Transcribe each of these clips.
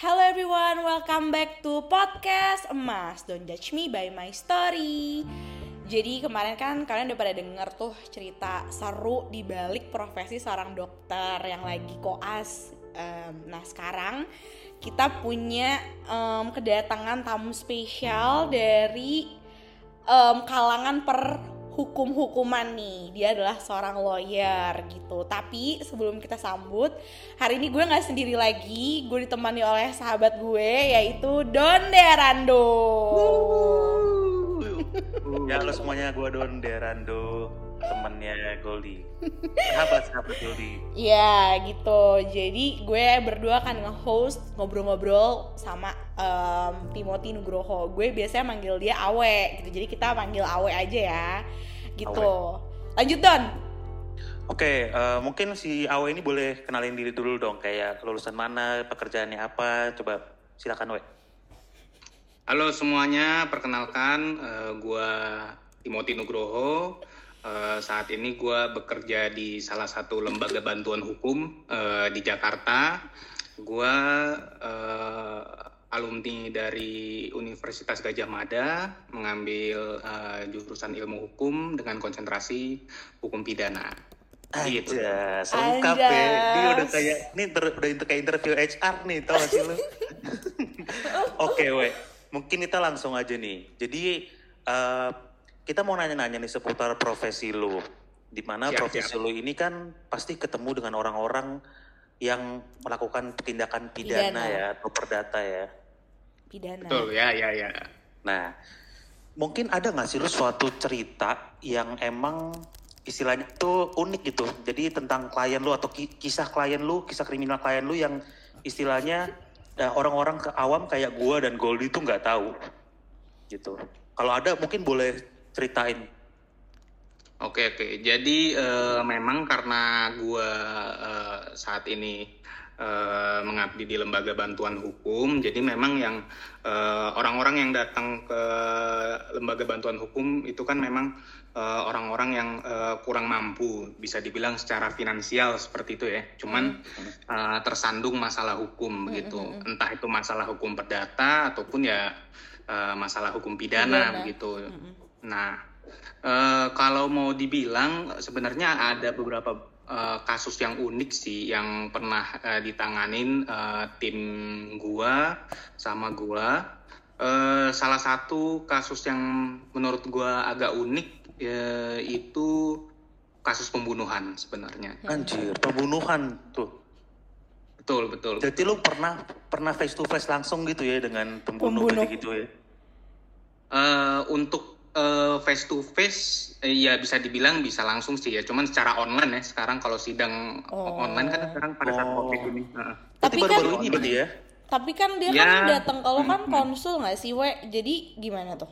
Hello everyone, welcome back to podcast Emas. Don't Judge Me by My Story. Jadi kemarin kan kalian udah pada denger tuh cerita seru di balik profesi seorang dokter yang lagi koas um, Nah sekarang kita punya um, kedatangan tamu spesial dari um, kalangan per hukum-hukuman nih. Dia adalah seorang lawyer gitu. Tapi sebelum kita sambut hari ini gue nggak sendiri lagi. Gue ditemani oleh sahabat gue yaitu Don Derando ya halo semuanya gue Don Derando temennya Goldie. Sahabat sahabat Goldie. Ya gitu. Jadi gue berdua akan nge-host ngobrol-ngobrol sama um, Timothy Nugroho. Gue biasanya manggil dia Awe gitu. Jadi kita panggil Awe aja ya gitu. Awe. lanjut Don. Oke, uh, mungkin si Awe ini boleh kenalin diri dulu dong, kayak lulusan mana, pekerjaannya apa, coba silakan Awe. Halo semuanya, perkenalkan uh, gue Timothy Nugroho. Uh, saat ini gue bekerja di salah satu lembaga bantuan hukum uh, di Jakarta. Gue uh, alumni dari Universitas Gajah Mada, mengambil uh, jurusan ilmu hukum dengan konsentrasi hukum pidana. Gitu. Aja, selengkap ya. Dia udah kayak, ini ter, udah kayak interview HR nih, tau gak sih lu? Oke, okay, we. Mungkin kita langsung aja nih. Jadi, uh, kita mau nanya-nanya nih seputar profesi lu. Di mana siap, profesi siap. lu ini kan pasti ketemu dengan orang-orang yang melakukan tindakan pidana, pidana. ya, atau perdata ya. Pidana. Betul, ya, ya, ya. Nah, mungkin ada nggak sih lu suatu cerita yang emang istilahnya itu unik gitu. Jadi tentang klien lu atau kisah klien lu, kisah kriminal klien lu yang istilahnya orang-orang ke awam kayak gua dan Goldie itu nggak tahu gitu. Kalau ada mungkin boleh ceritain. Oke oke. Jadi uh, memang karena gua uh, saat ini uh, mengabdi di lembaga bantuan hukum, jadi memang yang orang-orang uh, yang datang ke lembaga bantuan hukum itu kan memang orang-orang uh, yang uh, kurang mampu, bisa dibilang secara finansial seperti itu ya. Cuman uh, tersandung masalah hukum begitu, entah itu masalah hukum perdata ataupun ya uh, masalah hukum pidana, pidana. begitu. Nah, uh, kalau mau dibilang sebenarnya ada beberapa uh, kasus yang unik sih yang pernah uh, ditanganin uh, tim gua sama gua. Uh, salah satu kasus yang menurut gua agak unik ya, itu kasus pembunuhan sebenarnya. Anjir, pembunuhan tuh. Betul, betul. Jadi lu pernah pernah face to face langsung gitu ya dengan pembunuh, pembunuh. gitu ya? Uh, untuk uh, face to face eh, ya bisa dibilang bisa langsung sih ya cuman secara online ya sekarang kalau sidang oh. online kan sekarang pada saat oh. covid ini uh. tapi baru, -baru kan ini berarti ya tapi kan dia ya. kan datang kalau kan konsul nggak sih we jadi gimana tuh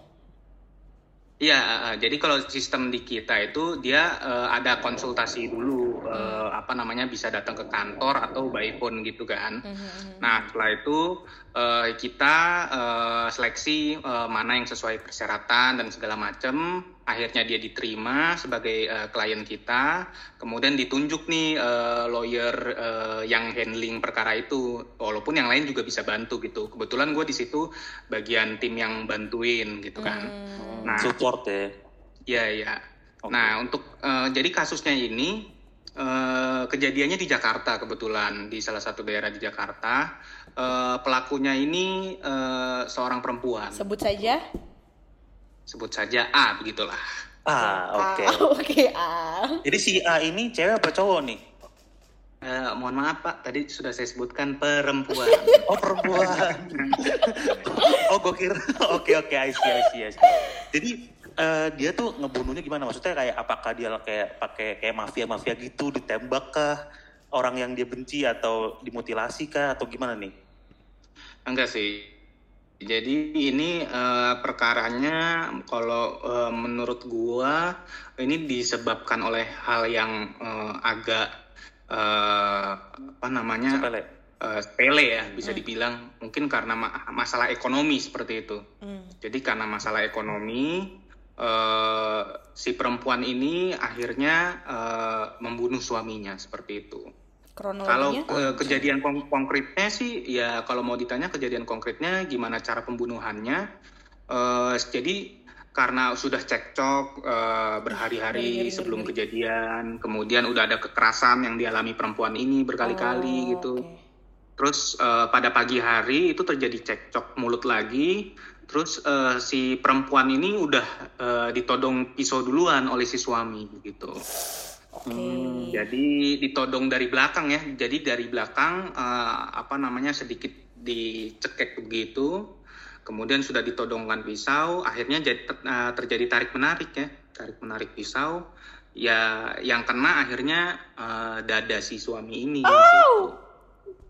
Iya, uh, jadi kalau sistem di kita itu dia uh, ada konsultasi dulu, uh, apa namanya bisa datang ke kantor atau by phone gitu kan. Mm-hmm. Nah setelah itu uh, kita uh, seleksi uh, mana yang sesuai persyaratan dan segala macam. Akhirnya dia diterima sebagai uh, klien kita, kemudian ditunjuk nih uh, lawyer uh, yang handling perkara itu. Walaupun yang lain juga bisa bantu gitu. Kebetulan gue di situ bagian tim yang bantuin gitu kan. Mm. Nah, support ya. Iya iya. Okay. Nah untuk uh, jadi kasusnya ini uh, kejadiannya di Jakarta kebetulan di salah satu daerah di Jakarta. Uh, pelakunya ini uh, seorang perempuan. Sebut saja sebut saja A begitulah. A, oke. Okay. Oke, okay, A. Jadi si A ini cewek apa cowok nih? Uh, mohon maaf Pak, tadi sudah saya sebutkan perempuan. oh perempuan. oh gue kira, oke oke, I see, I see, I see. Jadi uh, dia tuh ngebunuhnya gimana? Maksudnya kayak apakah dia kayak pakai kayak mafia mafia gitu, ditembak kah? Orang yang dia benci atau dimutilasi kah? Atau gimana nih? Enggak sih jadi ini uh, perkaranya kalau uh, menurut gua ini disebabkan oleh hal yang uh, agak uh, apa namanya sepele, uh, sepele ya bisa hmm. dibilang mungkin karena ma masalah ekonomi seperti itu. Hmm. Jadi karena masalah ekonomi uh, si perempuan ini akhirnya uh, membunuh suaminya seperti itu. Kalau uh, kejadian kon konkretnya sih ya kalau mau ditanya kejadian konkretnya gimana cara pembunuhannya uh, jadi karena sudah cekcok uh, berhari-hari sebelum kejadian, kemudian udah ada kekerasan yang dialami perempuan ini berkali-kali oh, gitu. Okay. Terus uh, pada pagi hari itu terjadi cekcok mulut lagi. Terus uh, si perempuan ini udah uh, ditodong pisau duluan oleh si suami gitu. Okay. Hmm, jadi ditodong dari belakang ya. Jadi dari belakang uh, apa namanya sedikit dicekek begitu. Kemudian sudah ditodongkan pisau, akhirnya jadi, uh, terjadi tarik menarik ya, tarik menarik pisau. Ya yang kena akhirnya uh, dada si suami ini. Oh. Gitu.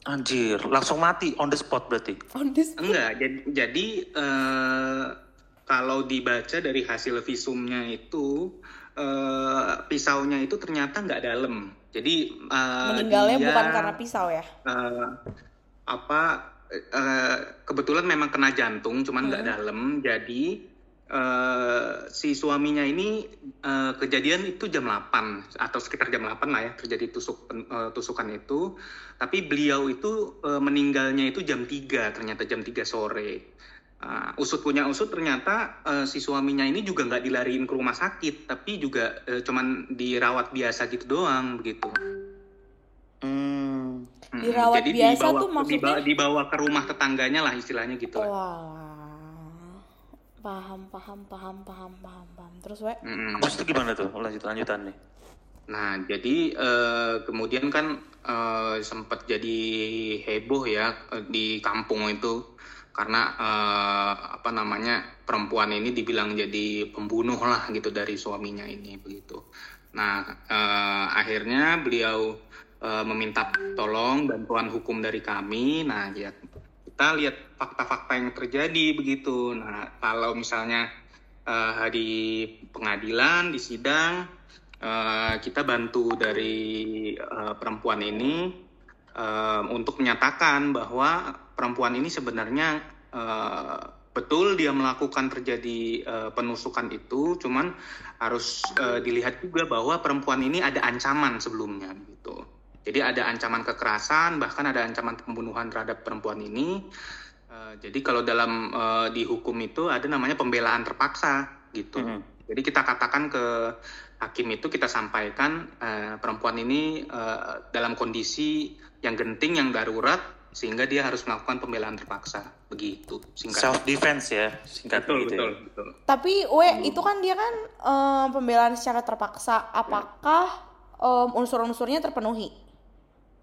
Anjir, langsung mati on the spot berarti? On the spot. Enggak, jadi, jadi uh, kalau dibaca dari hasil visumnya itu uh, pisaunya itu ternyata nggak dalam. Jadi uh, meninggalnya dia, bukan karena pisau ya? Uh, apa uh, kebetulan memang kena jantung, cuman nggak hmm. dalam. Jadi uh, si suaminya ini uh, kejadian itu jam 8 atau sekitar jam 8 lah ya terjadi tusuk uh, tusukan itu. Tapi beliau itu uh, meninggalnya itu jam 3 ternyata jam 3 sore. Uh, usut punya usut ternyata uh, si suaminya ini juga nggak dilariin ke rumah sakit, tapi juga uh, cuman dirawat biasa gitu doang begitu. Hmm. Dirawat Jadi biasa dibawa, tuh maksudnya? Dibawa, dibawa ke rumah tetangganya lah istilahnya gitu. Wah, paham, paham, paham, paham, paham, paham. Terus, we? Mm Terus itu gimana tuh lanjut lanjutan nih? Nah, jadi uh, kemudian kan uh, sempat jadi heboh ya di kampung itu karena uh, apa namanya perempuan ini dibilang jadi pembunuh lah gitu dari suaminya ini begitu. Nah uh, akhirnya beliau uh, meminta tolong bantuan hukum dari kami. Nah ya kita lihat fakta-fakta yang terjadi begitu. Nah kalau misalnya uh, di pengadilan di sidang uh, kita bantu dari uh, perempuan ini uh, untuk menyatakan bahwa perempuan ini sebenarnya uh, betul dia melakukan terjadi uh, penusukan itu, cuman harus uh, dilihat juga bahwa perempuan ini ada ancaman sebelumnya gitu. Jadi ada ancaman kekerasan, bahkan ada ancaman pembunuhan terhadap perempuan ini. Uh, jadi kalau dalam uh, di hukum itu ada namanya pembelaan terpaksa gitu. Mm -hmm. Jadi kita katakan ke hakim itu kita sampaikan uh, perempuan ini uh, dalam kondisi yang genting, yang darurat, sehingga dia harus melakukan pembelaan terpaksa begitu singkat self defense ya singkat betul, gitu ya. betul, ya. betul. tapi we hmm. itu kan dia kan um, pembelaan secara terpaksa apakah um, unsur-unsurnya terpenuhi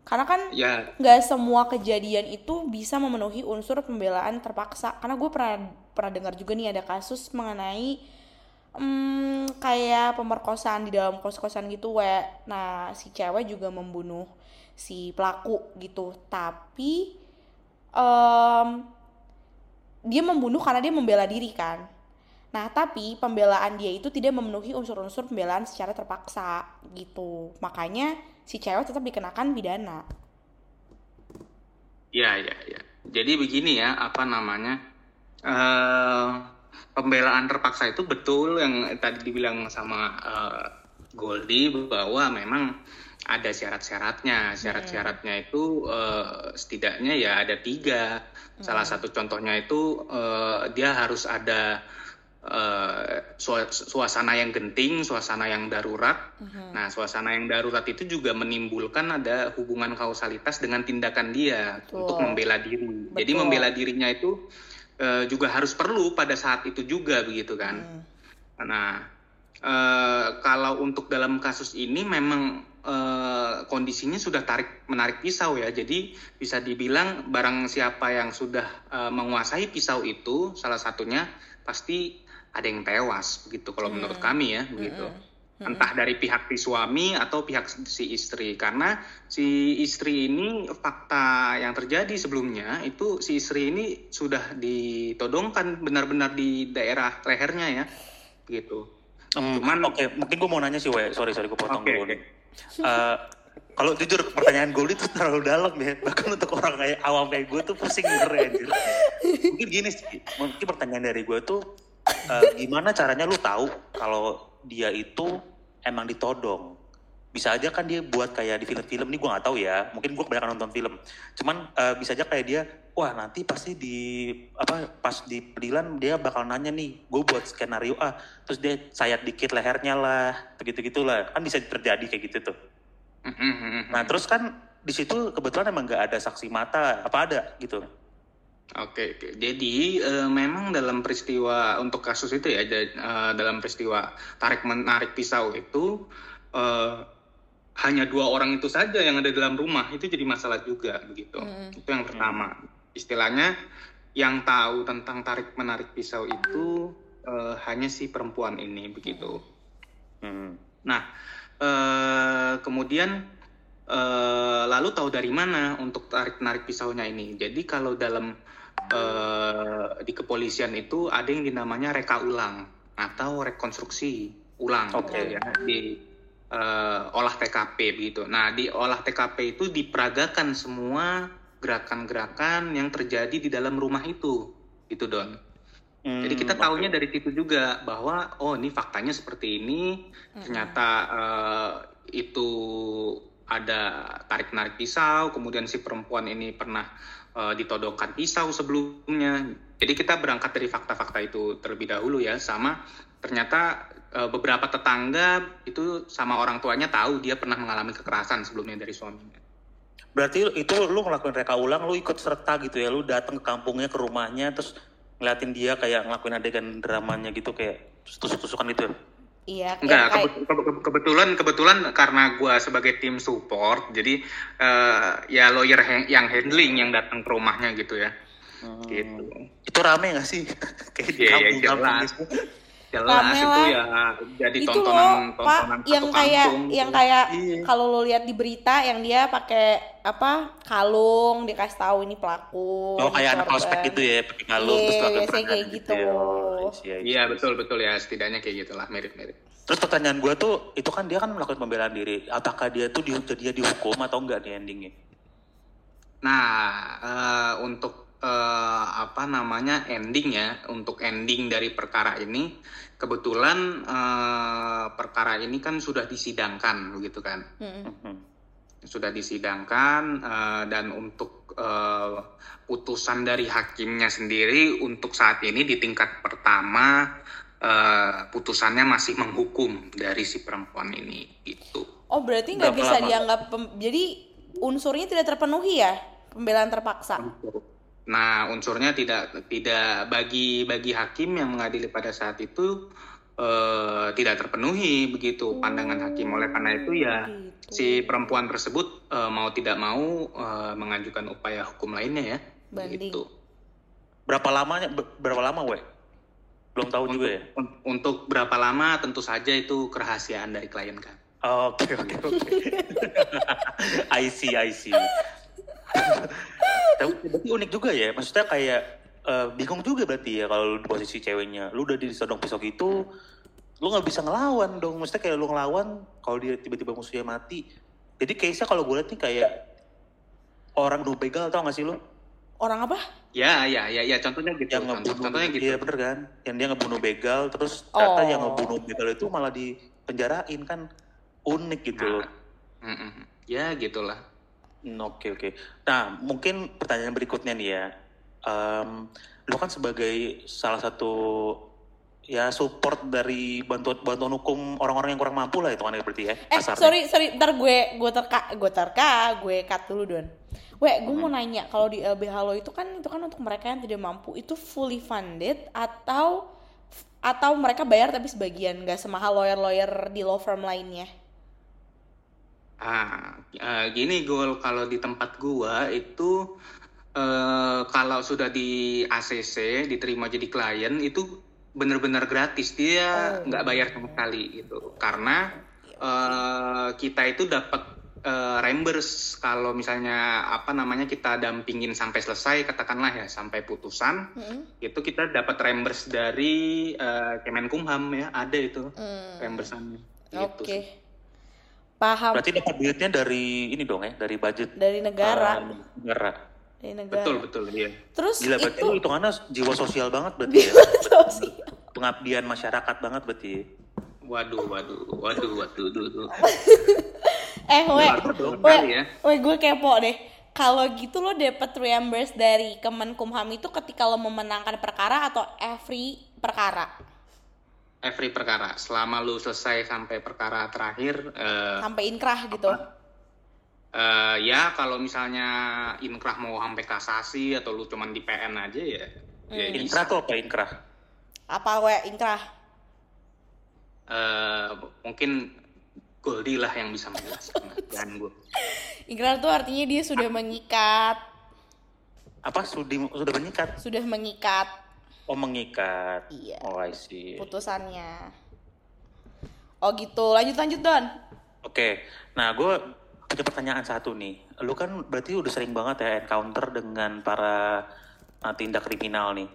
karena kan ya. nggak ya. semua kejadian itu bisa memenuhi unsur pembelaan terpaksa karena gue pernah pernah dengar juga nih ada kasus mengenai um, kayak pemerkosaan di dalam kos-kosan gitu we nah si cewek juga membunuh si pelaku gitu. Tapi um, dia membunuh karena dia membela diri kan. Nah tapi pembelaan dia itu tidak memenuhi unsur-unsur pembelaan secara terpaksa gitu. Makanya si cewek tetap dikenakan pidana. Ya ya ya. Jadi begini ya apa namanya uh, pembelaan terpaksa itu betul yang tadi dibilang sama uh, Goldie bahwa memang ada syarat-syaratnya. Syarat-syaratnya itu uh, setidaknya ya ada tiga. Salah satu contohnya itu uh, dia harus ada uh, suasana yang genting, suasana yang darurat. Hmm. Nah, suasana yang darurat itu juga menimbulkan ada hubungan kausalitas dengan tindakan dia Betul. untuk membela diri. Betul. Jadi membela dirinya itu uh, juga harus perlu pada saat itu juga begitu kan. Hmm. Nah, Uh, kalau untuk dalam kasus ini memang uh, kondisinya sudah tarik menarik pisau ya. Jadi bisa dibilang barang siapa yang sudah uh, menguasai pisau itu salah satunya pasti ada yang tewas begitu kalau hmm. menurut kami ya begitu. Hmm. Hmm. Entah dari pihak si suami atau pihak si istri karena si istri ini fakta yang terjadi sebelumnya itu si istri ini sudah ditodongkan benar-benar di daerah lehernya ya gitu. Hmm, Cuman oke, okay. mungkin gue mau nanya sih, we. sorry sorry gue potong okay, dulu nih. Uh, kalau jujur pertanyaan gue itu terlalu dalam ya. Bahkan untuk orang kayak awam kayak gue tuh pusing denger ya mungkin gini sih mungkin pertanyaan dari gue tuh uh, gimana caranya lu tahu kalau dia itu emang ditodong bisa aja kan dia buat kayak di film-film nih gue nggak tahu ya. Mungkin gue kebanyakan nonton film. Cuman uh, bisa aja kayak dia wah nanti pasti di apa pas di pengadilan dia bakal nanya nih gue buat skenario A. Terus dia sayat dikit lehernya lah begitu gitulah kan bisa terjadi kayak gitu tuh. Nah terus kan di situ kebetulan emang nggak ada saksi mata apa ada gitu. Oke, oke. Jadi uh, memang dalam peristiwa untuk kasus itu ya, uh, dalam peristiwa tarik menarik pisau itu uh, hanya dua orang itu saja yang ada dalam rumah itu jadi masalah juga begitu mm. itu yang pertama istilahnya yang tahu tentang tarik menarik pisau itu uh, hanya si perempuan ini begitu mm. nah uh, kemudian uh, lalu tahu dari mana untuk tarik menarik pisaunya ini jadi kalau dalam uh, di kepolisian itu ada yang dinamanya reka ulang atau rekonstruksi ulang okay. ya di uh, olah TKP begitu. Nah, di olah TKP itu diperagakan semua gerakan-gerakan yang terjadi di dalam rumah itu, itu Don. Hmm, Jadi kita tahunya dari situ juga bahwa oh ini faktanya seperti ini, hmm. ternyata uh, itu ada tarik narik pisau, kemudian si perempuan ini pernah uh, ditodongkan pisau sebelumnya. Jadi kita berangkat dari fakta-fakta itu terlebih dahulu ya, sama ternyata uh, beberapa tetangga itu sama orang tuanya tahu dia pernah mengalami kekerasan sebelumnya dari suaminya. Berarti itu lu ngelakuin reka ulang, lu ikut serta gitu ya, lu datang ke kampungnya, ke rumahnya, terus ngeliatin dia kayak ngelakuin adegan dramanya gitu kayak tusuk-tusukan gitu. Iya. Enggak, kayak... kebetulan kebetulan karena gue sebagai tim support, jadi uh, ya lawyer yang handling yang datang ke rumahnya gitu ya. Hmm. Gitu. Itu rame gak sih? kayak di kampung, yeah, kampung gitu jelas itu ya jadi itu tontonan loh, tontonan Pak, yang kayak yang kayak iya. kalau lo lihat di berita yang dia pakai apa kalung dikasih tahu ini pelaku oh kayak anak prospek gitu ya pakai kalung yeah, terus kayak gitu, gitu. Ya. Oh, iya, iya betul betul ya setidaknya kayak gitulah mirip-mirip. Terus pertanyaan gue tuh itu kan dia kan melakukan pembelaan diri. Apakah dia tuh dia, dia dihukum atau enggak di endingnya? Nah uh, untuk uh, apa namanya ending ya untuk ending dari perkara ini kebetulan uh, perkara ini kan sudah disidangkan begitu kan? Mm-hmm. sudah disidangkan uh, dan untuk uh, putusan dari hakimnya sendiri untuk saat ini di tingkat pertama uh, putusannya masih menghukum dari si perempuan ini itu oh berarti nggak bisa lama? dianggap jadi unsurnya tidak terpenuhi ya? Pembelaan terpaksa Nah, unsurnya tidak tidak bagi bagi hakim yang mengadili pada saat itu uh, tidak terpenuhi begitu pandangan hakim. Oleh karena itu ya gitu. si perempuan tersebut uh, mau tidak mau uh, mengajukan upaya hukum lainnya ya. Banding. Gitu. Berapa lamanya berapa lama, we? Belum tahu untuk, juga ya. Untuk berapa lama tentu saja itu kerahasiaan dari klien kan. Oke oke oke. I see I see. Tapi berarti unik juga ya. Maksudnya kayak uh, bingung juga berarti ya kalau di posisi ceweknya. Lu udah disodong pisau gitu, lu nggak bisa ngelawan dong. Maksudnya kayak lu ngelawan kalau dia tiba-tiba musuhnya mati. Jadi case-nya kalau gue lihat nih kayak orang bunuh begal tau gak sih lu? Orang apa? Ya, ya, ya, ya. Contohnya gitu. Yang ngebunuh, contohnya gitu. Iya bener kan. Yang dia ngebunuh begal, terus ternyata oh. yang ngebunuh begal itu malah dipenjarain kan unik gitu. Nah, mm -mm. Ya gitulah. Oke oke. Nah mungkin pertanyaan berikutnya nih ya, um, lo kan sebagai salah satu ya support dari bantuan bantuan hukum orang-orang yang kurang mampu lah itu kan ya berarti ya. Eh pasarnya. sorry sorry, ntar gue gue terka gue terka gue cut dulu don. Weh, gue hmm. mau nanya kalau di LBH lo itu kan itu kan untuk mereka yang tidak mampu itu fully funded atau atau mereka bayar tapi sebagian nggak semahal lawyer-lawyer di law firm lainnya? Ah, uh, gini gue kalau di tempat gua itu uh, kalau sudah di ACC diterima jadi klien itu benar-benar gratis dia oh. nggak oh. bayar sama sekali gitu karena uh, kita itu dapat uh, reimburse kalau misalnya apa namanya kita dampingin sampai selesai katakanlah ya sampai putusan hmm. itu kita dapat reimburse dari uh, Kemenkumham ya ada itu hmm. reimbursannya. Gitu Oke. Okay. Paham. Berarti dapat duitnya dari ini dong ya, dari budget dari negara. Uh, negara. Dari negara. Betul betul iya. Terus Gila, berarti itu hitungannya jiwa sosial banget berarti ya. sosial. Pengabdian masyarakat banget berarti. Waduh, waduh, waduh, waduh, waduh. Eh, we, we, ya. we, gue kepo deh. Kalau gitu lo dapet reimburse dari Kemenkumham itu ketika lo memenangkan perkara atau every perkara? Every perkara, selama lu selesai sampai perkara terakhir, eh, Sampai inkrah gitu. eh, ya kalau misalnya inkrah mau sampai kasasi atau lu cuman di PN aja ya, ya bisa. Inkrah tuh apa inkrah? Apa we inkrah? Eh, mungkin Goldie lah yang bisa menjelaskan, dan gue. Inkrah tuh artinya dia sudah mengikat, Apa sudi, sudah mengikat? sudah mengikat Oh mengikat. Iya. Oh I see. putusannya. Oh gitu, lanjut lanjut Don. Oke, nah gue punya pertanyaan satu nih. Lu kan berarti udah sering banget ya encounter dengan para uh, tindak kriminal nih.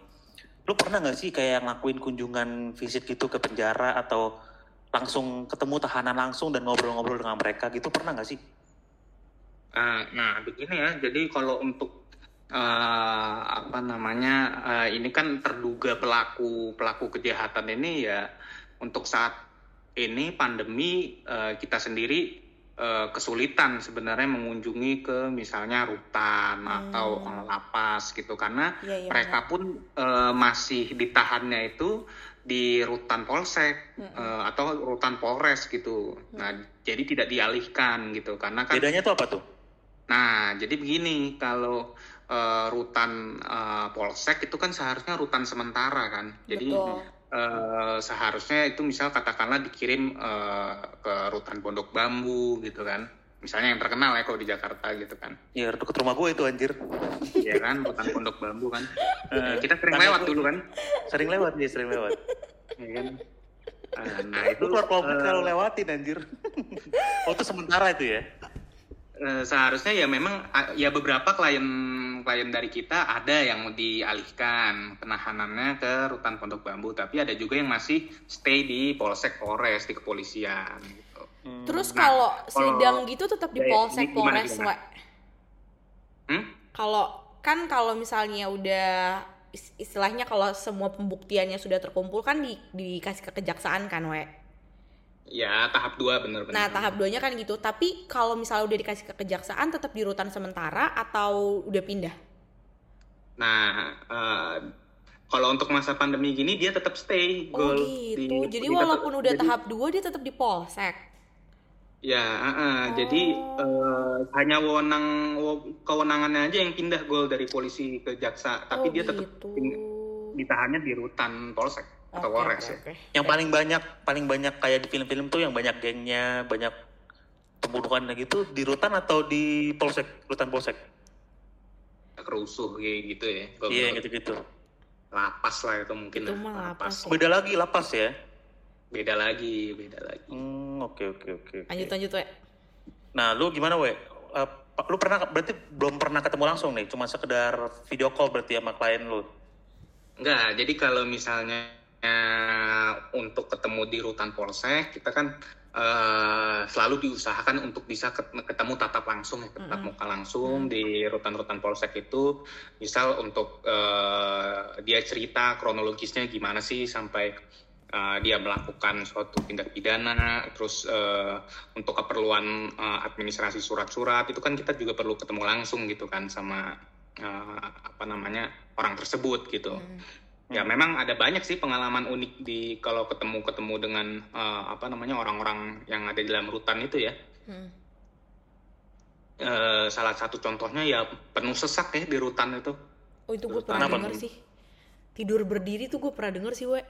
Lu pernah nggak sih kayak ngelakuin kunjungan visit gitu ke penjara atau langsung ketemu tahanan langsung dan ngobrol-ngobrol dengan mereka gitu pernah nggak sih? Eh, nah, begini ya. Jadi kalau untuk eh, apa namanya eh, ini kan terduga pelaku pelaku kejahatan ini ya untuk saat ini pandemi eh, kita sendiri eh, kesulitan sebenarnya mengunjungi ke misalnya rutan atau eh, lapas gitu. Karena Iya, iya, mereka pun eh, masih ditahannya itu di rutan polsek eh, atau rutan polres gitu. Nah, jadi tidak dialihkan gitu. Karena kan Bedanya tuh apa tuh? Nah, jadi begini, kalau eh, rutan eh, polsek itu kan seharusnya rutan sementara kan. Jadi Betul. eh, seharusnya itu misal katakanlah dikirim eh, ke rutan Pondok Bambu gitu kan. Misalnya yang terkenal ya kalau di Jakarta gitu kan. Ya deket rumah gue itu anjir. Ya kan, rutan Pondok Bambu kan. Eh, Kita sering lewat dulu kan. Sering lewat dia, sering lewat. Ya kan? Eh, nah, itu Lu keluar kalau lewatin anjir. oh itu sementara itu ya? Eh, seharusnya ya memang ya beberapa klien klien dari kita ada yang dialihkan penahanannya ke rutan Pondok Bambu tapi ada juga yang masih stay di Polsek Polres di kepolisian gitu. Terus Nah, kalau kalau- sidang gitu tetap di Ya, ya, polsek gimana, polres gimana? we. Hmm? Kalau kan kalau misalnya udah is- istilahnya kalau semua pembuktiannya sudah terkumpul kan di, dikasih ke kejaksaan kan we. Ya tahap dua bener-bener. Nah tahap duanya kan gitu. Tapi kalau misalnya udah dikasih ke kejaksaan tetap di rutan sementara atau udah pindah? Nah, eh, kalau untuk masa pandemi gini dia tetap stay Oh gitu. Di- Jadi di- walaupun udah jadi- tahap dua dia tetap di polsek. Ya, uh-uh. jadi Oh. eh, hanya wewenang kewenangannya aja yang pindah gol dari polisi ke jaksa, tapi oh dia tetap gitu. ditahannya di rutan polsek atau polres oke, ya. oke. Yang paling banyak, paling banyak kayak di film-film tuh yang banyak gengnya, banyak pembunuhan gitu di rutan atau di polsek, rutan polsek. Kerusuh kayak gitu ya. Iya gitu-gitu. Lapas lah itu mungkin. Itu mah lapas ya. Beda lagi lapas ya. Beda lagi, beda lagi. Hmm, oke oke oke. oke. Lanjut lanjut we. Nah, lu gimana, we? Eh, lu pernah berarti belum pernah ketemu langsung nih, cuma sekedar video call berarti sama klien lu. Enggak, jadi kalau misalnya untuk ketemu di rutan polsek, kita kan eh, selalu diusahakan untuk bisa ket- ketemu tatap langsung, ya, tatap muka langsung di rutan-rutan polsek itu. Misal untuk eh, dia cerita kronologisnya gimana sih sampai eh, dia melakukan suatu tindak pidana, terus eh, untuk keperluan eh, administrasi surat-surat itu kan kita juga perlu ketemu langsung gitu kan sama eh, apa namanya orang tersebut gitu. Ya memang ada banyak sih pengalaman unik di kalau ketemu-ketemu dengan eh, apa namanya orang-orang yang ada di dalam rutan itu ya. Hmm. Eh, salah satu contohnya ya penuh sesak ya di rutan itu. Oh itu gue pernah tuh? sih. Tidur berdiri tuh gue pernah denger sih we.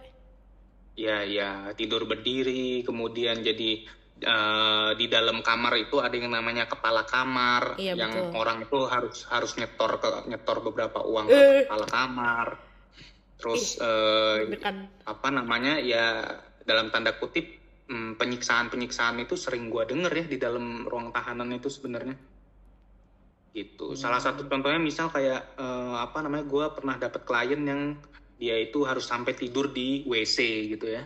Ya ya tidur berdiri, kemudian jadi eh, di dalam kamar itu ada yang namanya kepala kamar, Iya, yang betul. orang itu harus harus nyetor ke nyetor beberapa uang ke Eh. kepala kamar. Terus eh, Deg-degan. apa namanya ya dalam tanda kutip hmm, penyiksaan-penyiksaan itu sering gua denger ya di dalam ruang tahanan itu sebenarnya. Gitu. Salah satu contohnya misal kayak eh, apa namanya gua pernah dapat klien yang dia itu harus sampai tidur di WC gitu ya.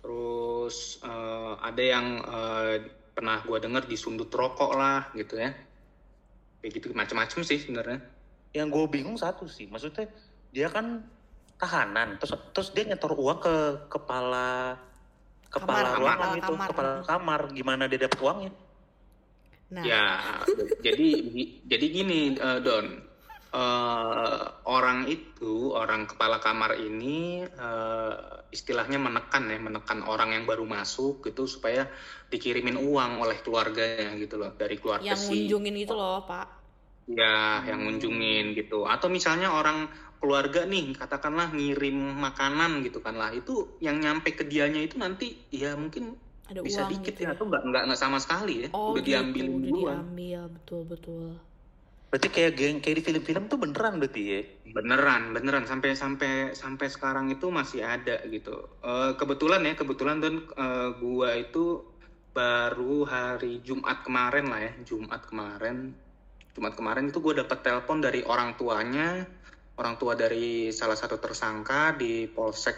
Terus eh, ada yang eh, pernah gua denger disundut rokok lah gitu ya. Kayak gitu macam-macam sih sebenarnya. Yang gue bingung satu sih, maksudnya dia kan tahanan, terus terus dia nyetor uang ke kepala kepala Kamar, ruangan kepala itu, kamar. kepala kamar, gimana dia dapat uangnya? Nah, Ya, jadi jadi gini uh, Don, uh, orang itu orang kepala kamar ini uh, istilahnya menekan ya, menekan orang yang baru masuk gitu supaya dikirimin uang oleh keluarganya gitu loh dari keluarga yang si ngunjungin itu loh, Pak. Ya yang ngunjungin gitu. Atau misalnya orang keluarga nih katakanlah ngirim makanan gitu kan lah. Itu yang nyampe ke dianya itu nanti ya mungkin Ada bisa uang dikit gitu ya. atau nggak nggak nggak sama sekali ya. Oh, udah gitu, diambil udah duluan. diambil, betul betul. Berarti kayak geng kayak di film-film tuh beneran berarti ya? beneran beneran. Sampai sampai sampai sekarang itu masih ada gitu. Eh, kebetulan ya kebetulan dan eh, gua itu baru hari Jumat kemarin lah ya. Jumat kemarin Jumat kemarin itu gue dapat telepon dari orang tuanya orang tua dari salah satu tersangka di polsek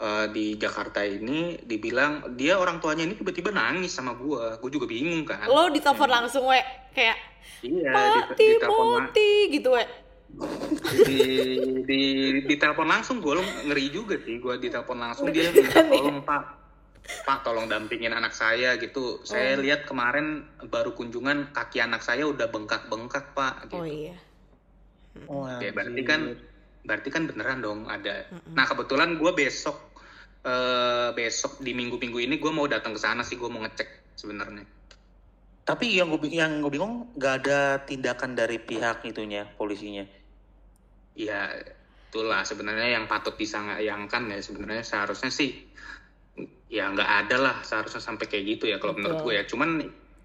eh, di Jakarta ini dibilang dia orang tuanya ini tiba-tiba nangis sama gua. Gue juga bingung kan. Lo ditelepon langsung, we? Kayak iya Pak ditelepon Timothy gitu, we. di di di telepon langsung gue ngeri juga sih. Gue ditelepon langsung dia minta tolong pak pak tolong dampingin anak saya gitu. Saya lihat kemarin baru kunjungan kaki anak saya udah bengkak bengkak pak gitu. Oh iya. Oh, Oke, berarti kan berarti kan beneran dong ada. Nah kebetulan gue besok eh, besok di minggu-minggu ini gue mau datang ke sana sih gue mau ngecek sebenarnya. Tapi yang gue yang gue bingung nggak ada tindakan dari pihak itunya polisinya. ya itulah sebenarnya yang patut disayangkan ya sebenarnya seharusnya sih ya nggak ada lah seharusnya sampai kayak gitu ya kalau menurut gue ya. Cuman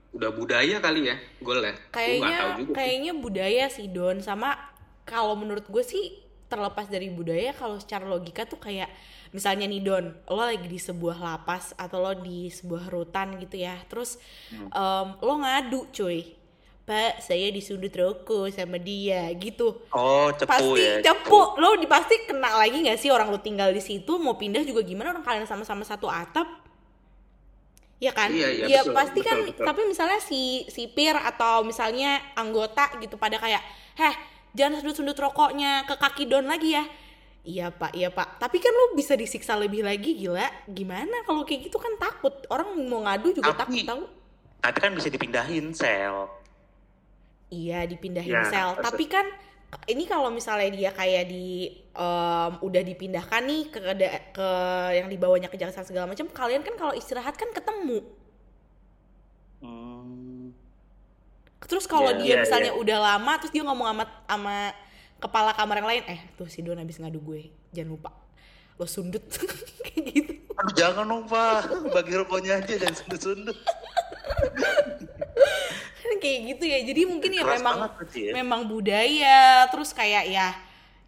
udah budaya kali ya gue lah gue nggak Kayaknya tahu juga sih. kayaknya budaya sih Don. Sama kalau menurut gue sih terlepas dari budaya kalau secara logika tuh kayak misalnya nih Don lo lagi di sebuah lapas atau lo di sebuah rutan gitu ya. Terus Hmm. em, lo ngadu cuy Pak saya disundut rokok sama dia gitu. Oh, cepu pasti ya. cepu. lo di pasti kena lagi nggak sih orang lo tinggal di situ? Mau pindah juga gimana? Orang kalian sama-sama satu atap? Ya kan? Iya, iya, ya betul, pasti betul, kan betul. tapi misalnya si sipir atau misalnya anggota gitu pada kayak heh jangan sundut-sundut rokoknya ke kaki don lagi ya. Iya pak iya pak. Tapi kan lo bisa disiksa lebih lagi gila. Gimana kalau kayak gitu kan takut? Orang mau ngadu juga takut Tapi- tahu? Tapi kan bisa dipindahin sel. Iya dipindahin Ya, sel. betul. Tapi kan ini kalau misalnya dia kayak di em, udah dipindahkan nih ke ke, ke yang dibawanya kejaksaan segala macam, kalian kan kalau istirahat kan ketemu. Hmm. Terus kalau Iya, dia iya, misalnya udah lama terus dia ngomong sama sama kepala kamar yang lain, eh tuh si Don habis ngadu gue, jangan lupa lo sundut kayak gitu. Aduh jangan dong pak, bagi rokoknya aja dan sundut-sundut. Kayak gitu ya. Jadi mungkin ya Keras memang ya. memang budaya terus kayak ya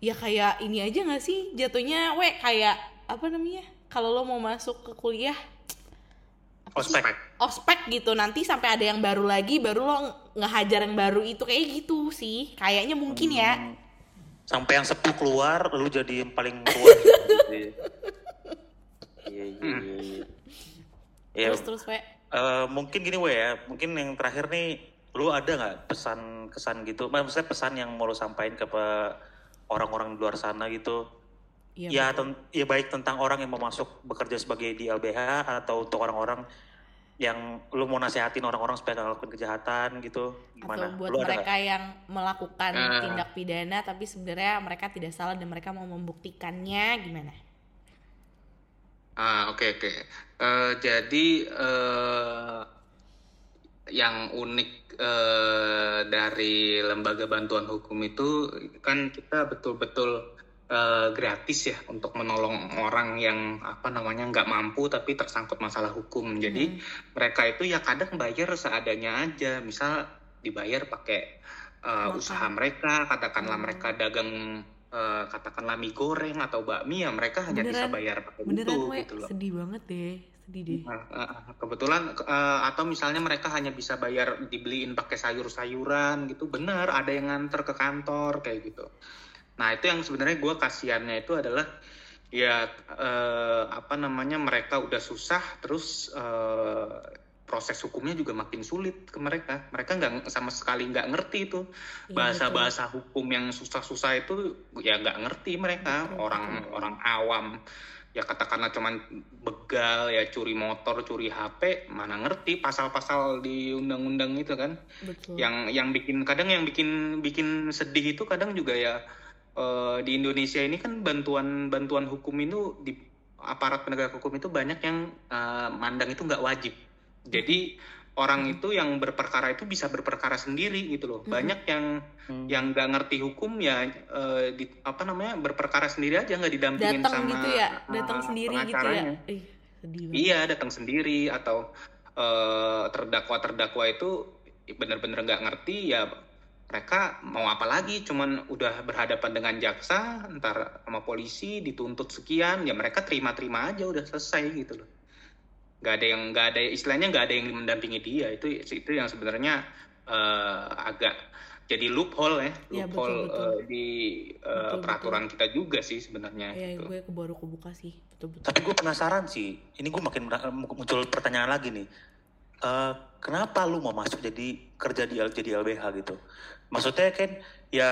ya kayak ini aja nggak sih jatuhnya we kayak apa namanya kalau lo mau masuk ke kuliah Ospek. ospek gitu nanti sampai ada yang baru lagi baru lo ngehajar yang baru itu kayak gitu sih kayaknya mungkin ya Hmm. Sampai yang sepuh keluar, lu jadi yang paling tua. gitu ya. Iya, iya, iya. iya. Ya, terus terus we eh, mungkin gini we ya, mungkin yang terakhir nih, lu ada nggak pesan kesan gitu? Maksudnya pesan yang mau lu sampaikan ke orang-orang di luar sana gitu? Iya, ya, ten- ya baik tentang orang yang mau masuk bekerja sebagai di LBH atau untuk orang-orang yang lu mau nasehatin orang-orang supaya nggak ngelakuin kejahatan gitu gimana? atau buat Lu ada mereka yang melakukan Eh. tindak pidana tapi sebenarnya mereka tidak salah dan mereka mau membuktikannya gimana Ah, oke oke. Eh, jadi eh, yang unik eh, dari lembaga bantuan hukum itu kan kita betul-betul eh, gratis ya untuk menolong orang yang apa namanya nggak mampu tapi tersangkut masalah hukum. Jadi mereka itu ya kadang bayar seadanya aja. Misal dibayar pakai eh, usaha mereka, katakanlah Hmm. mereka dagang eh, katakanlah mie goreng atau bakmi ya mereka hanya bisa Beneran? bayar pakai beneran itu we gitu loh. sedih banget deh sedih deh Nah, eh, kebetulan eh, atau misalnya mereka hanya bisa bayar dibeliin pakai sayur-sayuran gitu, bener ada yang nganter ke kantor kayak gitu. Nah itu yang sebenarnya gue kasihannya itu adalah ya eh, apa namanya mereka udah susah terus eh, proses hukumnya juga makin sulit ke mereka. Mereka nggak sama sekali nggak ngerti itu. Iya, bahasa-bahasa hukum yang susah-susah itu ya nggak ngerti mereka. Betul, orang orang awam ya katakanlah cuman begal ya curi motor curi HP mana ngerti pasal-pasal di undang-undang itu kan Betul. yang yang bikin kadang yang bikin bikin sedih itu kadang juga ya eh, di Indonesia ini kan bantuan bantuan hukum itu di aparat penegak hukum itu banyak yang eh, mandang itu nggak wajib jadi orang Hmm. itu yang berperkara itu bisa berperkara sendiri gitu loh Hmm. banyak yang Hmm. yang nggak ngerti hukum ya eh, di, apa namanya berperkara sendiri aja nggak didampingin datang sama gitu ya datang eh, sendiri gitu ya banget. Iya, datang sendiri atau eh, terdakwa-terdakwa itu benar-benar nggak ngerti ya mereka mau apa lagi cuman udah berhadapan dengan jaksa ntar sama polisi dituntut sekian ya mereka terima-terima aja udah selesai gitu loh nggak ada yang nggak ada istilahnya nggak ada yang mendampingi dia itu itu yang sebenarnya eh, agak jadi loophole ya Iya, loophole betul, betul. eh, di eh, Betul, peraturan kita juga sih sebenarnya ya gitu. gue ke- baru kebuka sih betul betul Tapi gue penasaran sih, ini gue makin muncul pertanyaan lagi nih. Eh, kenapa lu mau masuk jadi kerja di jadi LBH gitu? Maksudnya kan ya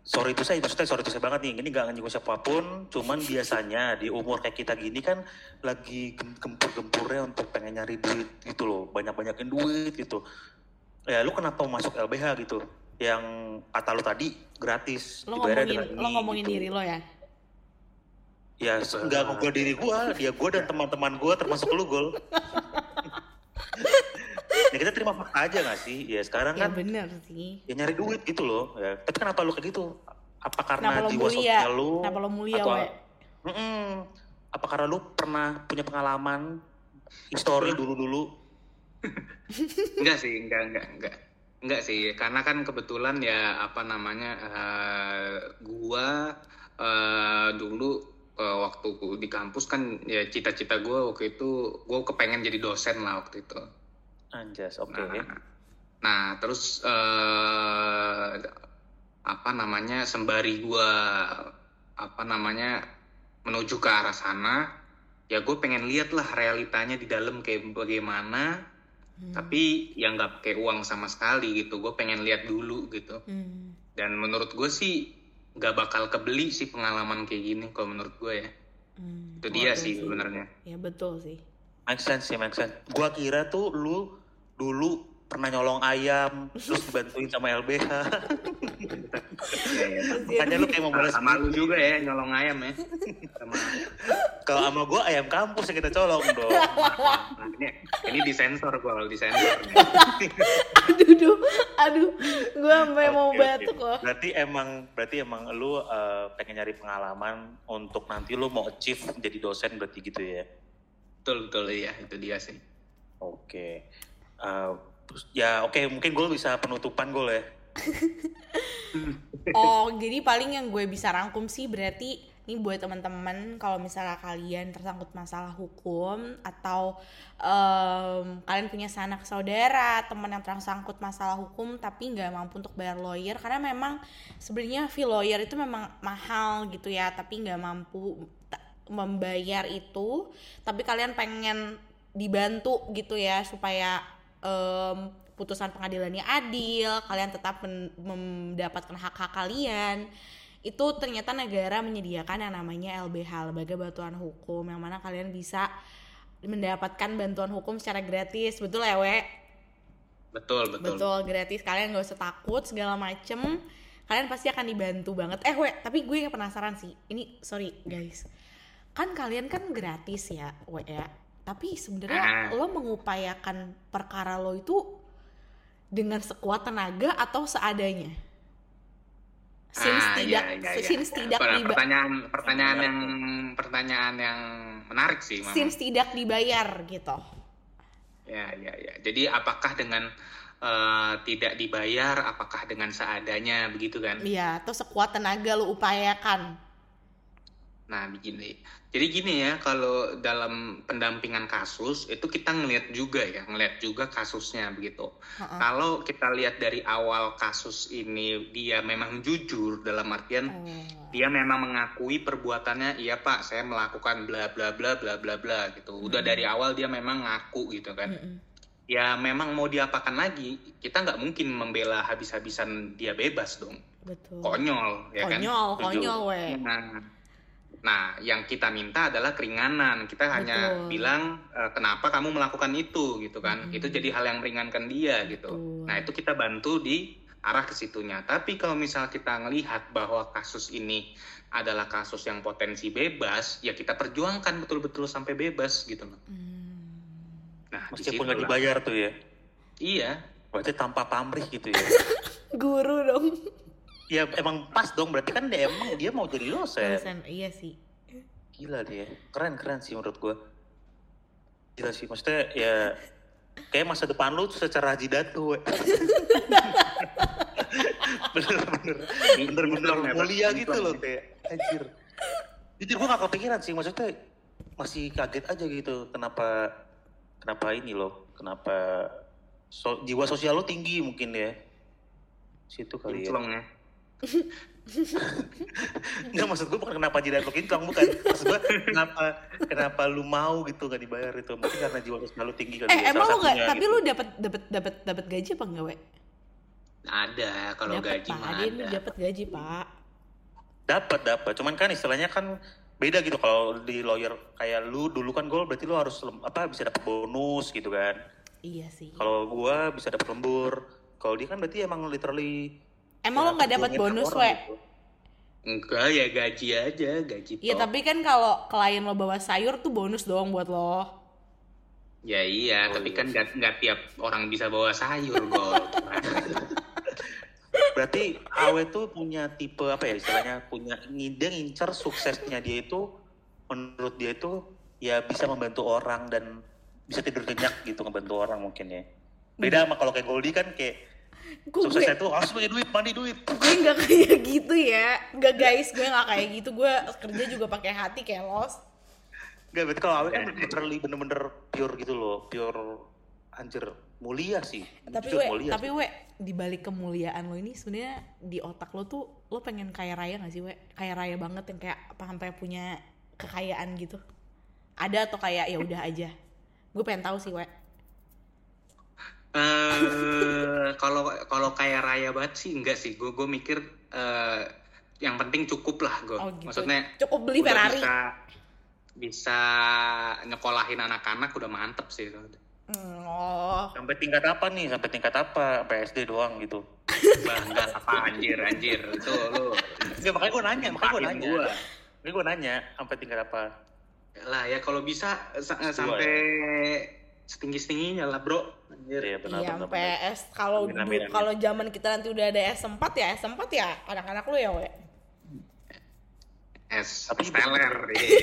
sorry itu saya maksudnya sorry itu saya banget nih ini nggak nyinggung siapa pun cuman biasanya di umur kayak kita gini kan lagi gem- gempur-gempurnya untuk pengen nyari duit gitu loh banyak-banyakin duit gitu ya lu kenapa mau masuk LBH gitu yang kata lu tadi gratis lo ngomongin dengan lo ngomongin gitu. diri lo ya Ya, nggak ngobrol diri gua, dia gua dan teman-teman gua termasuk lu gol. ya kita terima fakta aja gak sih? Ya sekarang ya kan bener sih ya nyari duit gitu loh. Ya. Tapi kenapa lu kayak gitu? Apa karena kenapa jiwa mulia sosial lu? kenapa lo mulia atau we Mm-mm. Apa karena lu pernah punya pengalaman histori dulu-dulu? Enggak sih, enggak, enggak, enggak. Enggak sih, karena kan kebetulan ya apa namanya eh, gua eh, dulu eh, waktu di kampus kan ya cita-cita gua waktu itu gua kepengen jadi dosen lah waktu itu. Anjas, oke. Nah, nah, terus eh, apa namanya sembari gua apa namanya menuju ke arah sana, ya gue pengen lihat lah realitanya di dalam kayak bagaimana Hmm. tapi yang nggak pakai uang sama sekali gitu gue pengen lihat dulu gitu Hmm. dan menurut gue sih nggak bakal kebeli sih pengalaman kayak gini kalau menurut gue ya Hmm. itu dia sih sebenarnya ya betul sih Make sense sih, make sense. Gua kira tuh lu dulu pernah nyolong ayam, terus dibantuin sama LBH. ya, ya. Makanya lu kayak mau balas sama lu juga ya nyolong ayam ya sama Kalau sama gua ayam kampus yang kita colong dong. nah, ini ini disensor gue kalau disensor aduh duh, aduh gue sampai mau Oke, oke. batuk loh Berarti emang berarti emang lu eh, pengen nyari pengalaman untuk nanti lu mau achieve jadi dosen berarti gitu ya. betul betul ya itu dia sih Oke. Eh, ya oke mungkin gue bisa penutupan gue ya. Oh, jadi paling yang gue bisa rangkum sih berarti ini buat teman-teman kalau misalnya kalian tersangkut masalah hukum atau em, kalian punya sanak saudara, teman yang tersangkut masalah hukum tapi nggak mampu untuk bayar lawyer karena memang sebenarnya fee lawyer itu memang mahal gitu ya, tapi nggak mampu membayar itu, tapi kalian pengen dibantu gitu ya supaya em, putusan pengadilannya adil, kalian tetap men- mendapatkan hak-hak kalian. Itu ternyata negara menyediakan yang namanya LBH, Lembaga Bantuan Hukum, yang mana kalian bisa mendapatkan bantuan hukum secara gratis. Betul ya, We? betul betul, Betul, gratis. Kalian gak usah takut segala macem. Kalian pasti akan dibantu banget. Eh, We, tapi gue penasaran sih. Ini sorry, guys. Kan kalian kan gratis ya, We ya. Tapi sebenarnya Ah. lo mengupayakan perkara lo itu dengan sekuat tenaga atau seadanya? Since Ah, tidak, iya, iya, iya. since tidak Per- diba- pertanyaan pertanyaan yang pertanyaan yang menarik sih Mama. since tidak dibayar gitu. Ya, ya, ya. Jadi apakah dengan eh, tidak dibayar, apakah dengan seadanya begitu kan? Iya, atau sekuat tenaga lo upayakan. Nah, begini. Jadi gini ya, kalau dalam pendampingan kasus itu kita ngelihat juga ya, ngelihat juga kasusnya begitu. Heeh. Kalau kita lihat dari awal kasus ini dia memang jujur dalam artian Oh. dia memang mengakui perbuatannya, iya Pak, saya melakukan bla bla bla bla bla bla gitu. Udah dari awal dia memang ngaku gitu kan. Mm-mm. Ya memang mau diapakan lagi, kita nggak mungkin membela habis-habisan dia bebas dong. Betul. Konyol, ya kan? Konyol, konyol, we. Nah, Nah, yang kita minta adalah keringanan. Kita hanya Betul. bilang e, kenapa kamu melakukan itu gitu kan. Mm-mm. Itu jadi hal yang meringankan dia gitu. Betul. Nah, itu kita bantu di arah ke situnya. Tapi kalau misal kita ngelihat bahwa kasus ini adalah kasus yang potensi bebas, ya kita perjuangkan betul-betul sampai bebas gitu loh. Hmm. Nah, Meskipun nggak dibayar tuh ya. Iya. Berarti tanpa pamrih gitu ya. Guru dong. Ya emang pas dong. Berarti kan dia emang dia mau jadi dosen. Dosen, iya sih. Gila dia. Keren keren sih menurut gua. Gila sih. Maksudnya ya kayak masa depan lu secara jidatu. we. Bener-bener. Bener-bener Bener, mulia bener. gitu loh kayak. Anjir. Jujur gua gak kepikiran sih. Maksudnya masih kaget aja gitu. Kenapa kenapa ini loh. Kenapa so- jiwa sosial lu tinggi mungkin ya. Situ kali ya. Kinclong ya. Enggak maksud gue bukan kenapa jidat lu kinclong bukan. Maksud gue kenapa kenapa lu mau gitu gak dibayar itu. Mungkin karena jiwa sosial lu tinggi kali Eh ya, emang lu nggak? satunya Tapi gitu. lu dapat dapat dapat dapat gaji apa enggak, we? Ada kalau gaji Pak. ada. dapat gaji, Pak. Dapat dapat. Cuman kan istilahnya kan beda gitu kalau di lawyer kayak lu dulu kan gue berarti lu harus apa bisa dapat bonus gitu kan. Iya sih. Kalau gua bisa dapat lembur. Kalau dia kan berarti emang literally Emang ya, lo nggak dapat perjuangin bonus, we? gitu. Enggak ya gaji aja, gaji Iya, tapi kan kalau klien lo bawa sayur tuh bonus doang buat lo. Ya iya, Oh, tapi iya. kan nggak nggak tiap orang bisa bawa sayur, Gol. Berarti Awe tuh punya tipe apa ya istilahnya punya dia ngincer suksesnya dia itu menurut dia itu ya bisa membantu orang dan bisa tidur nyenyak gitu ngebantu orang mungkin ya. Beda sama kalau kayak Goldie kan kayak Kok gue, suksesnya tuh harus punya duit, mandi duit. gue nggak kayak gitu ya. Nggak guys, gue nggak kayak gitu. Gue kerja juga pakai hati kayak los. Gak, berarti kalau Awe kan literally bener-bener pure gitu loh, pure anjir mulia sih. Tapi Jujur we, mulia tapi sih. we di balik kemuliaan lo ini sebenarnya di otak lo tuh lo pengen kaya raya gak sih we? Kaya raya banget yang kayak apa sampai punya kekayaan gitu. Ada atau kayak ya udah aja. Gue pengen tahu sih we. Eh kalau kalau kayak raya banget sih enggak sih. Gue gue mikir eh yang penting cukup lah gue. Oh gitu. Maksudnya cukup beli Ferrari. bisa bisa nyekolahin anak-anak udah mantep sih. Hmm, oh, Sampai tingkat apa nih? Sampai tingkat apa? PSD doang gitu. Bangga apa anjir anjir itu lu. Enggak, makanya gue nanya, makanya gue nanya. gua. Makanya gue nanya, sampai tingkat apa? Lah ya kalau bisa sa- Sesuai. sampai setinggi-tingginya lah, Bro. Anjir. Iya benar iya benar. sampai benar. S kalau kalau zaman kita nanti udah ada S4 ya S4 ya anak-anak lu ya we. S Tapi- Steller. iya.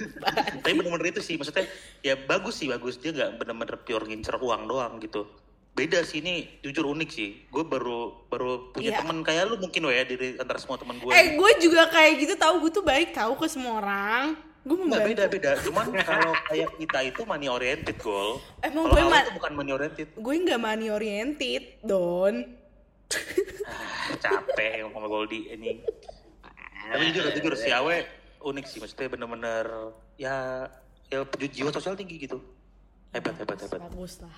Tapi bener-bener itu sih, maksudnya ya bagus sih, bagus. Dia nggak bener-bener pure ngincer uang doang gitu. Beda sih ini, jujur unik sih. Gue baru baru punya Iya. temen kayak lu mungkin we ya, dari antara semua temen gue. Eh gue juga kayak gitu tahu gue tuh baik tahu ke semua orang. Gue Nggak membantu. beda beda. Cuman kalau kayak kita itu money oriented gol. Emang Kalau gue ma- itu bukan money oriented. gue nggak money oriented don. Ah, capek sama Goldie ini. Tapi jujur jujur si Awe unik sih, maksudnya bener-bener ya ya jiwa sosial tinggi gitu. Hebat hebat hebat. Bagus lah.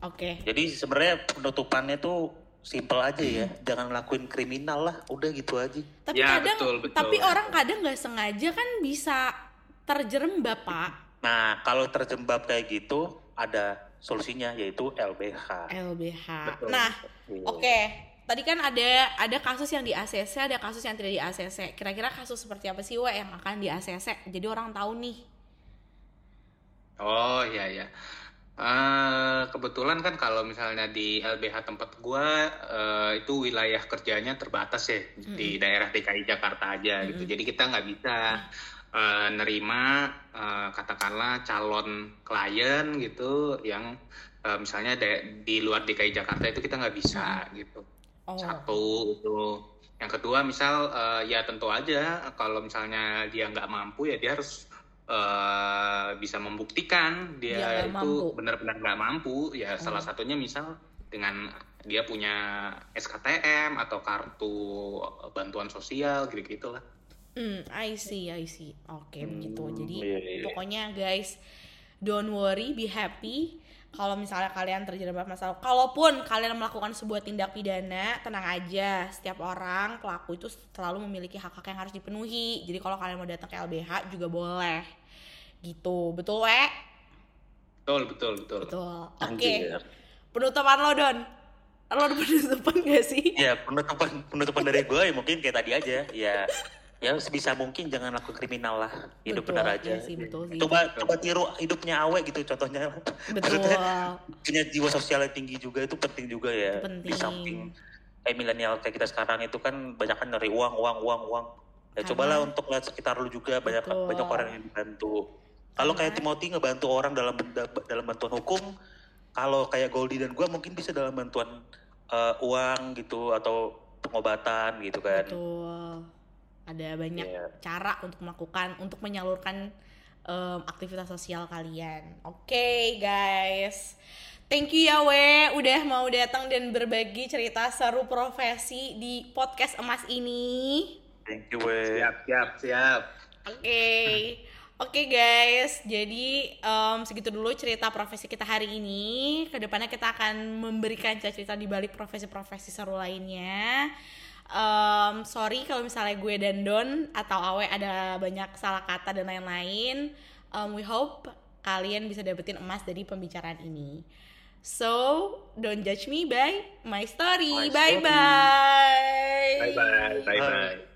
Oke. Jadi sebenarnya penutupannya tuh simple aja ya, jangan lakuin kriminal lah, udah gitu aja. Tapi Ya, kadang betul, betul. tapi orang kadang nggak sengaja kan bisa terjerembab pak. Nah kalau terjebak kayak gitu ada solusinya yaitu LBH. LBH. Betul. Nah oke. Tadi kan ada ada kasus yang di ACC, ada kasus yang tidak di ACC. Kira-kira kasus seperti apa sih, Wa, yang akan di ACC? Jadi orang tahu nih. Oh iya ya. Eh, kebetulan kan kalau misalnya di LBH tempat gua eh, itu wilayah kerjanya terbatas ya di daerah DKI Jakarta aja gitu. Jadi kita nggak bisa eh, nerima eh, katakanlah calon klien gitu yang eh, misalnya da- di luar DKI Jakarta itu kita nggak bisa gitu. Oh. Satu itu. Yang kedua misal eh, ya tentu aja kalau misalnya dia nggak mampu ya dia harus eh, bisa membuktikan Dia dia, itu benar-benar nggak mampu. Ya salah satunya misal dengan dia punya SKTM atau kartu bantuan sosial gitu-gitu lah. Hmm, I see, I see. Oke, begitu. Jadi iya, iya. pokoknya guys, don't worry, be happy. Kalau misalnya kalian terjerembab masalah kalaupun kalian melakukan sebuah tindak pidana tenang aja. Setiap orang pelaku itu selalu memiliki hak-hak yang harus dipenuhi. Jadi kalau kalian mau datang ke LBH juga boleh. Gitu. Betul we betul betul betul. Betul. Oke. Anjir. penutupan lo don? Lo ada penutupan gak sih? Ya penutupan penutupan dari gue ya mungkin kayak tadi aja. Ya ya sebisa mungkin jangan lakukan kriminal lah. Hidup Betul, benar aja. iya sih, betul sih. coba coba tiru hidupnya awe gitu contohnya. Betul. Punya jiwa sosial yang tinggi juga itu penting juga ya Itu penting. di samping kayak milenial kayak kita sekarang itu kan banyak kan dari uang uang uang uang. Ya Karena- cobalah untuk lihat sekitar lu juga banyak Betul. banyak orang yang dibantu. Kalau kayak Karena- Timothy ngebantu orang dalam dalam bantuan hukum kalau kayak Goldie dan gua mungkin bisa dalam bantuan eh, uang gitu atau pengobatan gitu kan. Betul ada banyak Iya. cara untuk melakukan untuk menyalurkan em, aktivitas sosial kalian oke guys Thank you ya We udah mau datang dan berbagi cerita seru profesi di podcast emas ini. thank you we siap siap siap Oke, oke guys. Jadi em, segitu dulu cerita profesi kita hari ini. Ke depannya kita akan memberikan cerita di balik profesi-profesi seru lainnya um, sorry kalau misalnya gue dan Don atau Awe ada banyak salah kata dan lain-lain. Um, we hope kalian bisa dapetin emas dari pembicaraan ini. So, don't judge me by my story. Bye-bye. Bye-bye. Bye-bye.